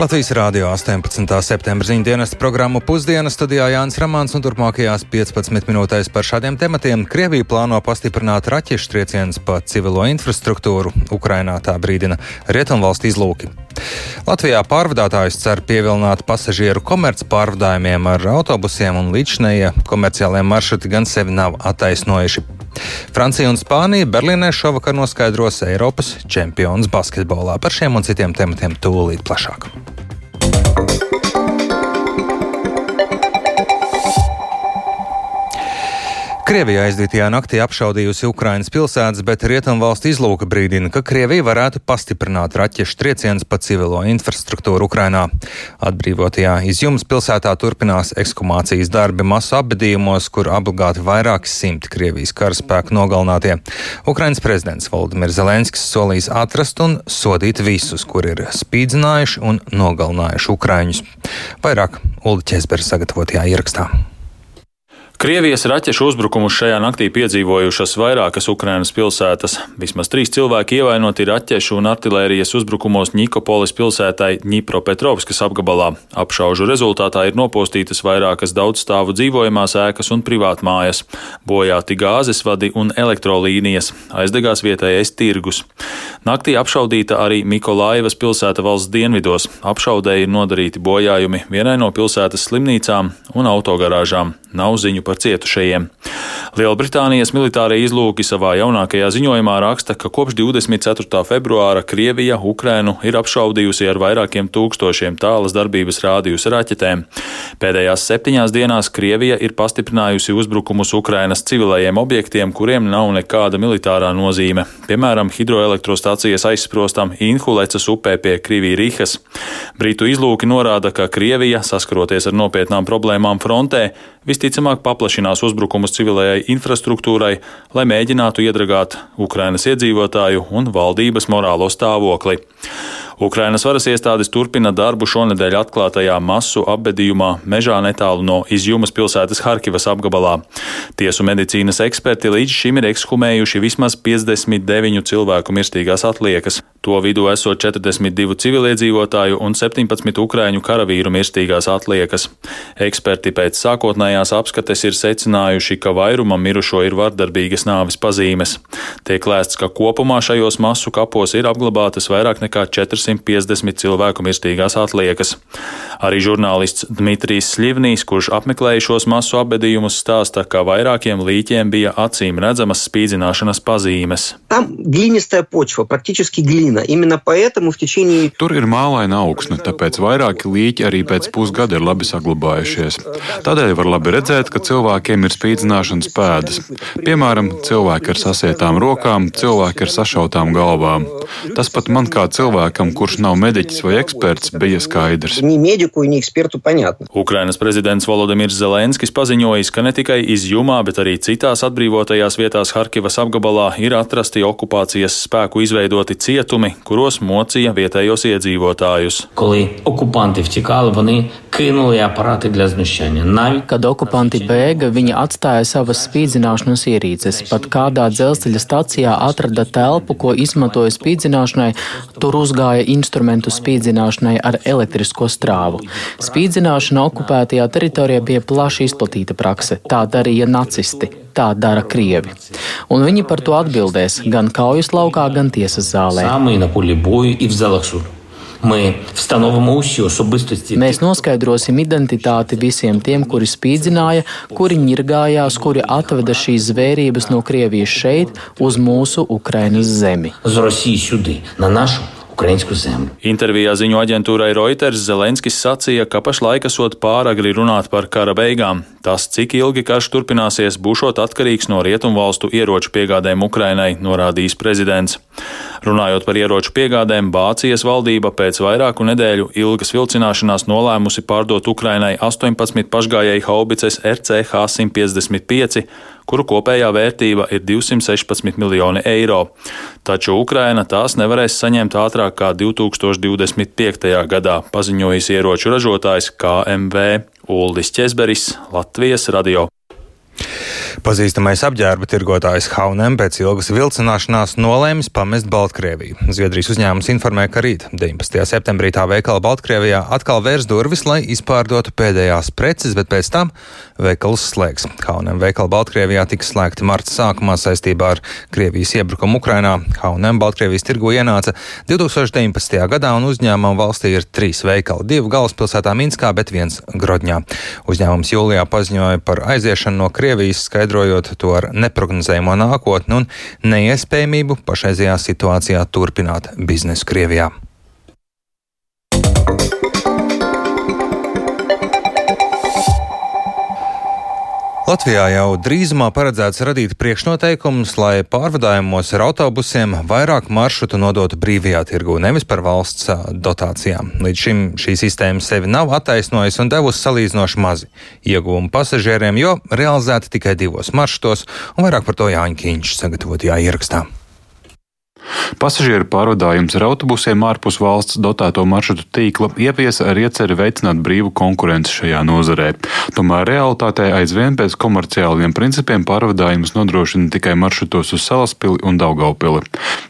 Latvijas Rādio 18. septembra ziņu dienas programmu pusdienas studijā Jānis Ramāns un turpmākajās 15 minūtēs par šādiem tematiem Krievija plāno pastiprināt raķešu triecienus pa civilo infrastruktūru. Ukrainā tā brīdina Rietumvalstu izlūki. Latvijā pārvadātājs cer pievilināt pasažieru komerc pārvadājumiem ar autobusiem un līdšanējie komerciālie maršruti gan sevi nav attaisnojuši. Francija un Spānija Berlīnē šovakar noskaidros Eiropas čempionus basketbolā. Par šiem un citiem tematiem tūlīt plašāk. Krievija aizdītajā naktī apšaudījusi Ukrainas pilsētas, bet Rietumvalstu izlūka brīdina, ka Krievija varētu pastiprināt raķešu triecienus pa civilo infrastruktūru Ukrainā. Atbrīvotajā izjums pilsētā turpinās ekshumācijas darbi masu apbedījumos, kur obligāti vairāki simti Krievijas karaspēku nogalinātie. Ukrainas prezidents Valdimirs Zelenskis solīs atrast un sodīt visus, kur ir spīdzinājuši un nogalinājuši Ukraiņus. Vairāk Ulu Česberga sagatavotajā ierakstā. Krievijas raķešu uzbrukumus šajā naktī piedzīvojušas vairākas Ukrainas pilsētas. Vismaz trīs cilvēki ievainoti raķešu un artilērijas uzbrukumos Nikopolis pilsētai Ņipropetrovskas apgabalā. Apšaužu rezultātā ir nopostītas vairākas daudzstāvu dzīvojamās ēkas un privātmājas, bojāti gāzes vadi un elektrolīnijas, aizdegās vietējais tirgus. Naktī apšaudīta arī Mikolaivas pilsēta valsts dienvidos. Apšaudē ir nodarīti bojājumi vienai no pilsētas slimnīcām un autogarāžām. Nav ziņu par cietušajiem. Lielbritānijas militārie izlūki savā jaunākajā ziņojumā raksta, ka kopš 24. februāra Krievija Ukrainu ir apšaudījusi ar vairākiem tūkstošiem tālas darbības rādījus raķetēm. Pēdējās septiņās dienās Krievija ir pastiprinājusi uzbrukumus Ukrainas civilajiem objektiem, kuriem nav nekāda militārā nozīme, piemēram, hidroelektrostācijas aizsprostam Inhulecas upē pie Krivī-Rihas. Britu izlūki norāda, ka Krievija, saskaroties ar nopietnām problēmām frontē, visticamāk paplašinās uzbrukumus civilajai infrastruktūrai, lai mēģinātu iedragāt Ukrainas iedzīvotāju un valdības morālo stāvokli. Ukrainas varas iestādes turpina darbu šonadēļ atklātajā masu apbedījumā mežā netālu no Izjumas pilsētas Harkivas apgabalā. Tiesu medicīnas eksperti līdz šim ir ekshumējuši vismaz 59 cilvēku mirstīgās atliekas. To vidū esot 42 civiliedzīvotāju un 17 ukrāņu karavīru mirstīgās atliekas. Eksperti pēc sākotnējās apskates ir secinājuši, ka vairumam mirušo ir vardarbīgas nāves pazīmes. Tiek lēsts, ka kopumā šajos masu kapos ir apglabātas vairāk nekā 150 cilvēku mirstīgās atliekas. Arī žurnālists Dmitrijs Sļivnīs, kurš apmeklēja šos masu apbedījumus, stāsta, ka vairākiem līķiem bija acīm redzamas spīdzināšanas pazīmes. Tur ir mālaina augsne, tāpēc vairāki līķi arī pēc pusgada ir labi saglabājušies. Tādēļ var labi redzēt, ka cilvēkiem ir spīdzināšanas pēdas. Piemēram, cilvēki ar sasietām rokām, cilvēki ar sašautām galvām. Tas pat man kā cilvēkam, kurš nav mediķis vai eksperts, bija skaidrs. Ukrainas prezidents Volodimirs Zelenskis paziņojis, ka ne tikai izjumā, bet arī citās atbrīvotajās vietās Harkivas apgabalā ir atrasti okupācijas spēku izveidoti cietumi kuros mocīja vietējos iedzīvotājus. Kad okupanti bēga, viņi atstāja savas spīdzināšanas ierīces. Pat kādā dzelzceļa stacijā atrada telpu, ko izmantoja spīdzināšanai, tur uzgāja instrumentu spīdzināšanai ar elektrisko strāvu. Spīdzināšana okupētajā teritorijā bija plaši izplatīta prakse. Tā darīja nacisti tā dara Krievi. Un viņi par to atbildēs gan kaujas laukā, gan tiesas zālē. Mēs noskaidrosim identitāti visiem tiem, kuri spīdzināja, kuri ņirgājās, kuri atveda šīs zvērības no Krievijas šeit uz mūsu Ukrainas zemi ukraiņu zemi. Intervijā ziņu aģentūrai Reuters Zelenskis sacīja, ka pašlaik esot pāragri runāt par kara beigām. Tas, cik ilgi karš turpināsies, būšot atkarīgs no rietumvalstu ieroču piegādēm Ukrainai, norādījis prezidents. Runājot par ieroču piegādēm, Vācijas valdība pēc vairāku nedēļu ilgas vilcināšanās nolēmusi pārdot Ukrainai 18 pašgājēju haubices RCH 155 kuru kopējā vērtība ir 216 miljoni eiro. Taču Ukraina tās nevarēs saņemt ātrāk kā 2025. gadā, paziņojis ieroču ražotājs KMV Uldis Česberis, Latvijas radio. Pazīstamais apģērba tirgotājs Haunem pēc ilgas vilcināšanās nolēmis pamest Baltkrieviju. Zviedrijas uzņēmums informē, ka rīt, 19. septembrī, tā veikala Baltkrievijā atkal vērs durvis, lai izpārdotu pēdējās preces, bet pēc tam veikals slēgs. Haunem veikala Baltkrievijā tika slēgti marta sākumā saistībā ar Krievijas iebrukumu Ukrainā. Haunem Baltkrievijas tirgu ienāca 2019. gadā un uzņēmumam valstī ir trīs veikali - divi galvaspilsētā Minskā, bet viens Grodņā. Uzņēmums jūlijā paziņoja par aiziešanu no Krievijas skaidrojot to ar neprognozējumu nākotni un neiespējamību pašreizajā situācijā turpināt biznesu Krievijā. Latvijā jau drīzumā paredzēts radīt priekšnoteikumus, lai pārvadājumos ar autobusiem vairāk maršrutu nodotu brīvajā tirgū, nevis par valsts dotācijām. Līdz šim šī sistēma sevi nav attaisnojusi un devusi salīdzinoši mazi ieguvumu pasažieriem, jo realizēta tikai divos maršrutos, un vairāk par to Jāņa Kīņš sagatavotajā ierakstā. Pasažieru pārvadājums ar autobusiem ārpus valsts dotēto maršrutu tīkla ieviesa ar ieceri veicināt brīvu konkurenci šajā nozarē. Tomēr realitātē aizvien pēc komerciāliem principiem pārvadājumus nodrošina tikai maršrutos uz Salaspili un Daugaupili.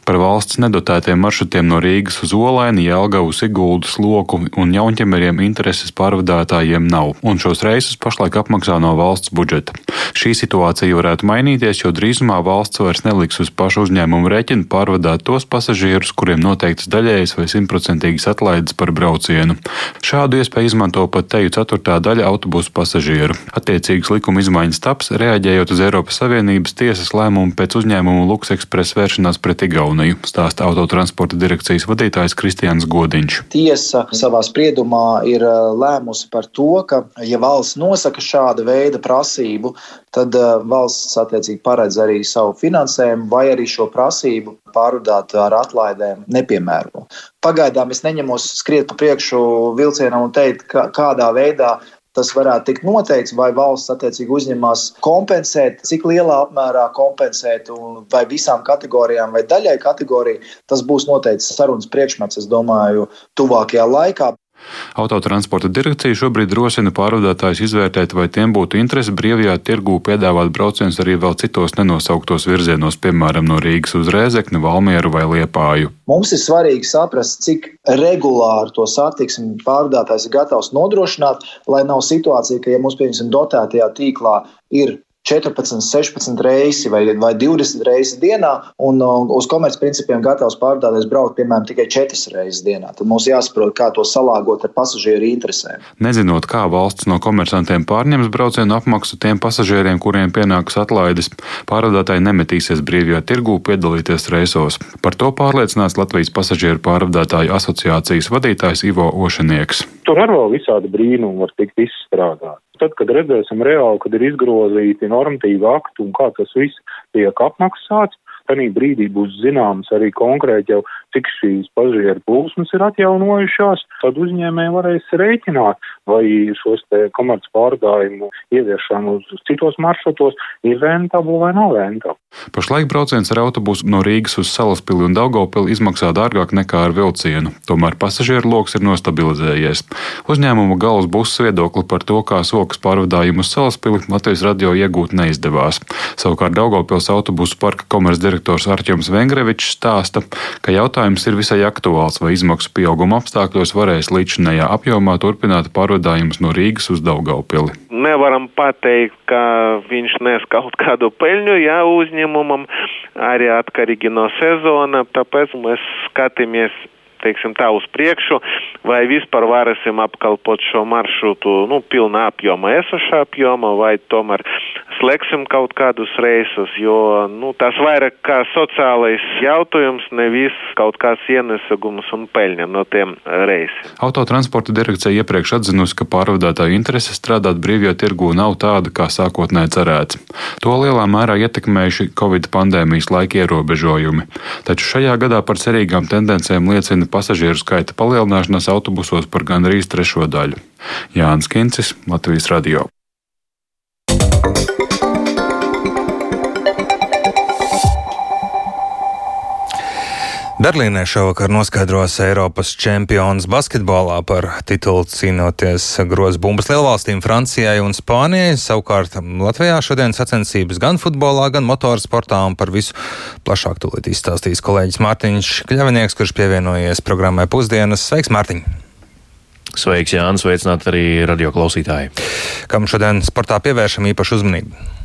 Par valsts nedotētiem maršrutiem no Rīgas uz Olaini, Jelgavu, Siguldu, Sloku un Jaunķemeriem intereses pārvadātājiem nav, un šos reisus pašlaik apmaksā no valsts budžeta. Šī situācija varētu mainīties, jo drīzumā valsts vairs neliks uz pašu uzņēmumu rēķinu pārvadāt piegādāt tos pasažierus, kuriem noteiktas daļējas vai simtprocentīgas atlaides par braucienu. Šādu iespēju izmanto pat teju ceturtā daļa autobusu pasažieru. Attiecīgas likuma izmaiņas taps, reaģējot uz Eiropas Savienības tiesas lēmumu pēc uzņēmumu Luks Express vēršanās pret Igauniju, stāsta autotransporta direkcijas vadītājs Kristians Godiņš. Tiesa savā spriedumā ir lēmusi par to, ka, ja valsts nosaka šāda veida prasību, tad valsts attiecīgi paredz arī savu finansējumu vai arī šo prasību pārvadāt ar atlaidēm nepiemēro. Pagaidām es neņemos skriet pa priekšu vilcienam un teikt, kā, kādā veidā tas varētu tikt noteikts, vai valsts attiecīgi uzņemas kompensēt, cik lielā apmērā kompensēt, vai visām kategorijām, vai daļai kategoriju. Tas būs noteikts sarunas priekšmets, es domāju, tuvākajā laikā. Autotransporta direkcija šobrīd rosina pārvadātājus izvērtēt, vai tiem būtu interese brīvajā tirgū piedāvāt braucienus arī vēl citos nenosauktos virzienos, piemēram, no Rīgas uz Rēzekni, Valmieru vai Liepāju. Mums ir svarīgi saprast, cik regulāri to satiksmi pārvadātājs ir gatavs nodrošināt, lai nav situācija, ka, ja mums, piemēram, dotētajā tīklā ir 14, 16 reizes vai, vai 20 reizes dienā, un uz komercprincipiem gatavs pārdāvējs braukt, piemēram, tikai 4 reizes dienā. Tad mums jāsaprot, kā to salāgot ar pasažieru interesēm. Nezinot, kā valsts no komersantiem pārņems braucienu apmaksu tiem pasažieriem, kuriem pienāks atlaides, pārvadātāji nemetīsies brīvajā tirgū piedalīties reisos. Par to pārliecināts Latvijas pasažieru pārvadātāju asociācijas vadītājs Ivo Ošanieks. Tur arī vēl visādi brīnumi var tikt izstrādāti. Tad, kad redzēsim reāli, kad ir izgrozīti normatīvi akti un kā tas viss tiek apmaksāts, Tanī brīdī būs zināms arī konkrēti jau, cik šīs pasažieru plūsmas ir atjaunojušās, tad uzņēmēji varēs rēķināt, vai šos te komerc pārdājumu ieviešanu uz citos maršrutos ir rentabli vai nav rentabli. Pašlaik brauciens ar autobusu no Rīgas uz Salaspili un Daugopili izmaksā dārgāk nekā ar vilcienu, tomēr pasažieru lokus ir nostabilizējies. Uzņēmuma galvas buses viedokli par to, kā sokas pārvadājumu uz Salaspili Latvijas radio iegūt neizdevās. Savukārt Daugopils autobusu parka komercdirektors direktors Arčuns Vengrevičs stāsta, ka jautājums ir visai aktuāls, vai izmaksu pieauguma apstākļos varēs līdzinējā apjomā turpināt pārvadājumus no Rīgas uz Daugaupili. Nevaram pateikt, ka viņš nes kaut kādu peļņu, ja uzņēmumam arī atkarīgi no sezona, tāpēc mēs skatāmies teiksim tā, uz priekšu, vai vispār varēsim apkalpot šo maršrutu, nu, pilnā apjoma, esošā apjoma, vai tomēr slēgsim kaut kādus reisus, jo, nu, tas vairāk kā sociālais jautājums, nevis kaut kāds ienesagums un peļņa no tiem reisiem. Autotransporta direkcija iepriekš atzinusi, ka pārvadātāju interese strādāt brīvajā tirgū nav tāda, kā sākotnēji cerēts. To lielā mērā ietekmējuši Covid pandēmijas laika ierobežojumi. Taču šajā gadā par cerīgām tendencēm liecina pasažieru skaita palielināšanās autobusos par gandrīz trešo daļu. Jānis Kincis, Latvijas Radio. Berlīnē šovakar noskaidros Eiropas čempions basketbolā par titulu cīnoties grozu bumbas lielvalstīm Francijai un Spānijai. Savukārt Latvijā šodien sacensības gan futbolā, gan motorsportā un par visu plašāk tūlīt izstāstīs kolēģis Mārtiņš Kļavinieks, kurš pievienojies programmai pusdienas. Sveiks, Mārtiņ! Sveiks, Jānis! Sveicināt arī radio klausītāji! Kam šodien sportā pievēršam īpašu uzmanību?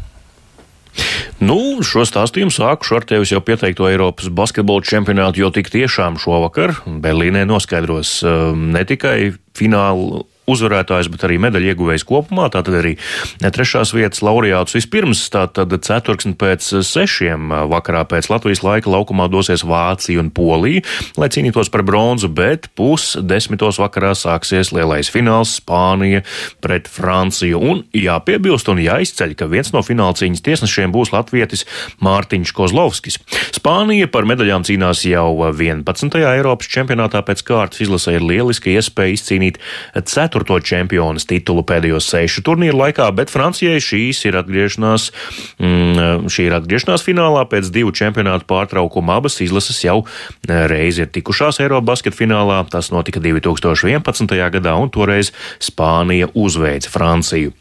Nu, šo stāstījumu sākušu ar tevis jau pieteikto Eiropas basketbola čempionātu, jo tik tiešām šovakar Berlīnē noskaidros um, ne tikai finālu uzvarētājs, bet arī medaļu ieguvējs kopumā. Tātad arī trešās vietas laureāts vispirms. Tātad ceturksni pēc sešiem vakarā pēc Latvijas laika laukumā dosies Vācija un Polija, lai cīnītos par bronzu, bet pusdesmitos vakarā sāksies lielais fināls Spānija pret Franciju. Un jāpiebilst un jāizceļ, ka viens no fināla cīņas tiesnešiem būs latvietis Mārtiņš Kozlovskis. Spānija par medaļām cīnās jau 11. Eiropas čempionātā pēc kārtas izlasē ir lieliska iespēja izcīnīt 4 ceturto čempionu titulu pēdējo sešu turnīru laikā, bet Francijai šīs ir atgriešanās, mm, šī ir atgriešanās finālā pēc divu čempionātu pārtraukuma. Abas izlases jau eh, reizi ir tikušās Eiropas basketbola finālā. Tas notika 2011. gadā, un toreiz Spānija uzveica Franciju.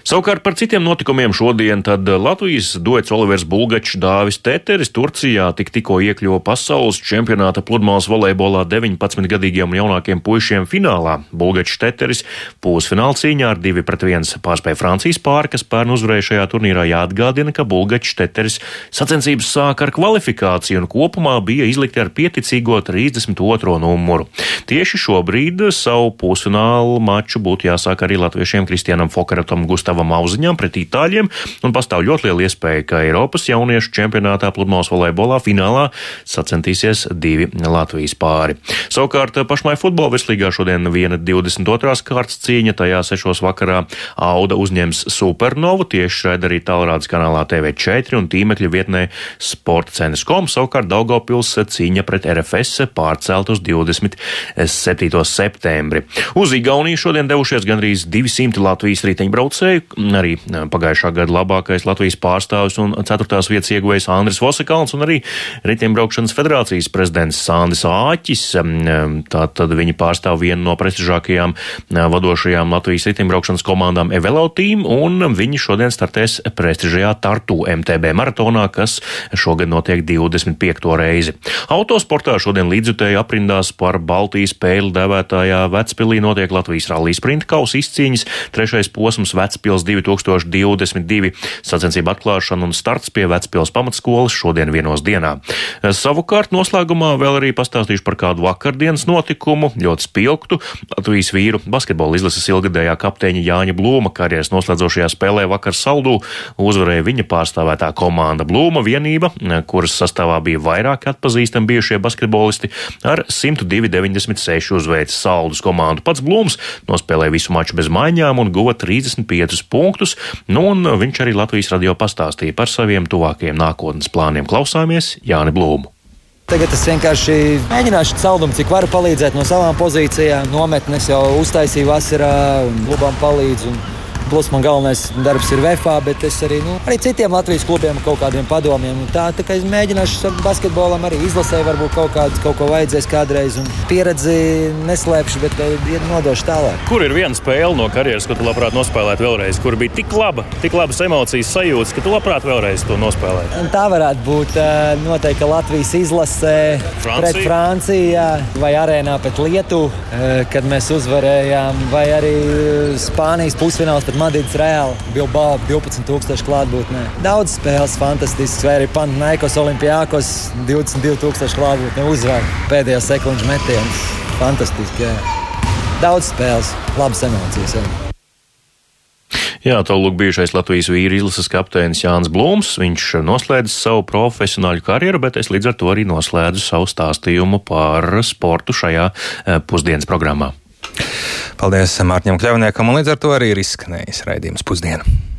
Savukārt par citiem notikumiem šodien Latvijas duets Olivers Bulgačs Dāvis Teteris Turcijā tik tikko iekļuva pasaules čempionāta pludmales volejbolā 19-gadīgiem un jaunākiem puišiem finālā. Bulgačs Teteris pusfināla cīņā ar 2 pret 1 pārspēja Francijas pāri, kas pērn uzvarēja šajā turnīrā. Jāatgādina, ka Bulgačs Teteris sacensības sāka ar kvalifikāciju un kopumā bija izlikti ar pieticīgo 32. numuru. Tieši šobrīd savu pusfinālu maču būtu jāsāk arī latviešiem Kristianam Fokaratam Gustavam. Gustavam Auziņam pret Itāļiem, un pastāv ļoti liela iespēja, ka Eiropas jauniešu čempionātā pludmales volejbolā finālā sacensties divi Latvijas pāri. Savukārt pašmai futbola virslīgā šodien viena 22. kārtas cīņa, tajā 6. vakarā Auda uzņems Supernovu, tieši šeit arī tālrādes kanālā TV4 un tīmekļa vietnē Sporta centrs.com, savukārt Daugavpils cīņa pret RFS pārcelt uz 27. septembri. Uz Igauniju šodien devušies gandrīz 200 Latvijas riteņbraucēju, arī pagājušā gada labākais Latvijas pārstāvis un ceturtās vietas ieguvējs Andris Vosekāls un arī Riteņbraukšanas federācijas prezidents Sandis Āķis. Tātad viņi pārstāv vienu no prestižākajām vadošajām Latvijas riteņbraukšanas komandām Evelau Team, un viņi šodien startēs prestižajā Tartu MTB maratonā, kas šogad notiek 25. reizi. Autosportā šodien līdzjutēji aprindās par Baltijas pēli devētājā Vecpilī notiek Latvijas rallija sprinta kausa izcīņas, trešais posms Vecpilī Vecpils 2022 sacensību atklāšana un starts pie Vecpils pamatskolas šodien vienos dienā. Savukārt noslēgumā vēl arī pastāstīšu par kādu vakardienas notikumu, ļoti spilgtu Latvijas vīru basketbola izlases ilgadējā kapteiņa Jāņa Blūma karjeras noslēdzošajā spēlē vakar saldū uzvarēja viņa pārstāvētā komanda Blūma vienība, kuras sastāvā bija vairāki atpazīstami bijušie basketbolisti ar 102,96 uzveicis saldus komandu. Pats Blūms nospēlēja visu maču bez maiņām un guva 35 piecus punktus, nu un viņš arī Latvijas radio pastāstīja par saviem tuvākajiem nākotnes plāniem. Klausāmies Jāni Blūmu. Tagad es vienkārši mēģināšu celdumu, cik varu palīdzēt no savām pozīcijām. Nometnes jau uztaisīju vasarā, un klubam palīdzu. Un Plus man galvenais darbs ir VFā, bet es arī, nu, arī citiem Latvijas klubiem kaut kādiem padomiem. Tā, tā kā es mēģināšu basketbolam arī izlasē, varbūt kaut, kāds, kaut ko vajadzēs kādreiz. Un pieredzi neslēpšu, bet uh, nodošu tālāk. Kur ir viena spēle no karjeras, ko tu labprāt nospēlētu vēlreiz? Kur bija tik laba, tik labas emocijas sajūtas, ka tu labprāt vēlreiz to nospēlētu? Tā varētu būt uh, noteikti Latvijas izlasē Francija. pret Franciju vai arēnā pret Lietuvu, uh, kad mēs uzvarējām, vai arī Spānijas pusfināls pret Madrids Reāli, Bilbao 12,000 klātbūtnē. Daudz spēles, fantastisks, vai arī Panaikos Olimpijākos 22,000 klātbūtnē uzvar pēdējā sekundžu metienus. Fantastiski, jā. Daudz spēles, labas emocijas. Jā. Jā, tālāk bijušais Latvijas vīri izlases kapteinis Jānis Blūms. Viņš noslēdz savu profesionāļu karjeru, bet es līdz ar to arī noslēdzu savu stāstījumu par sportu šajā eh, pusdienas programmā. Paldies Mārķim Kļavniekam, un līdz ar to arī ir izskanējis raidījums pusdiena.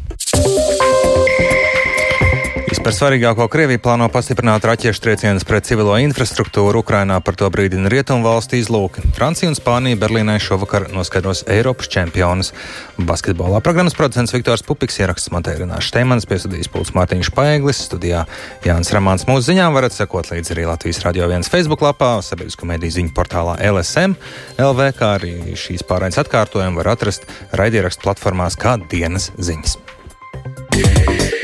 Par svarīgāko Krieviju plāno pastiprināt raķešu triecienus pret civilo infrastruktūru. Ukrainā par to brīdina rietumvalstu izlūki. Francija un Spānija Berlīnai šovakar noskaidros Eiropas čempionus basketbolā. Programmas producents Viktors Pupiks ieraksts Matērināšs Teimans, piesudījis pults Mārtiņš Paeglis, studijā Jānis Ramāns. Mūsu ziņām varat sekot līdzi arī Latvijas Radio 1 Facebook lapā, sabiedrisko mediju ziņu portālā LSM, LV, kā arī šīs pārējas atkārtojumu var atrast raidierakstu platformās kā dienas ziņas. Yeah.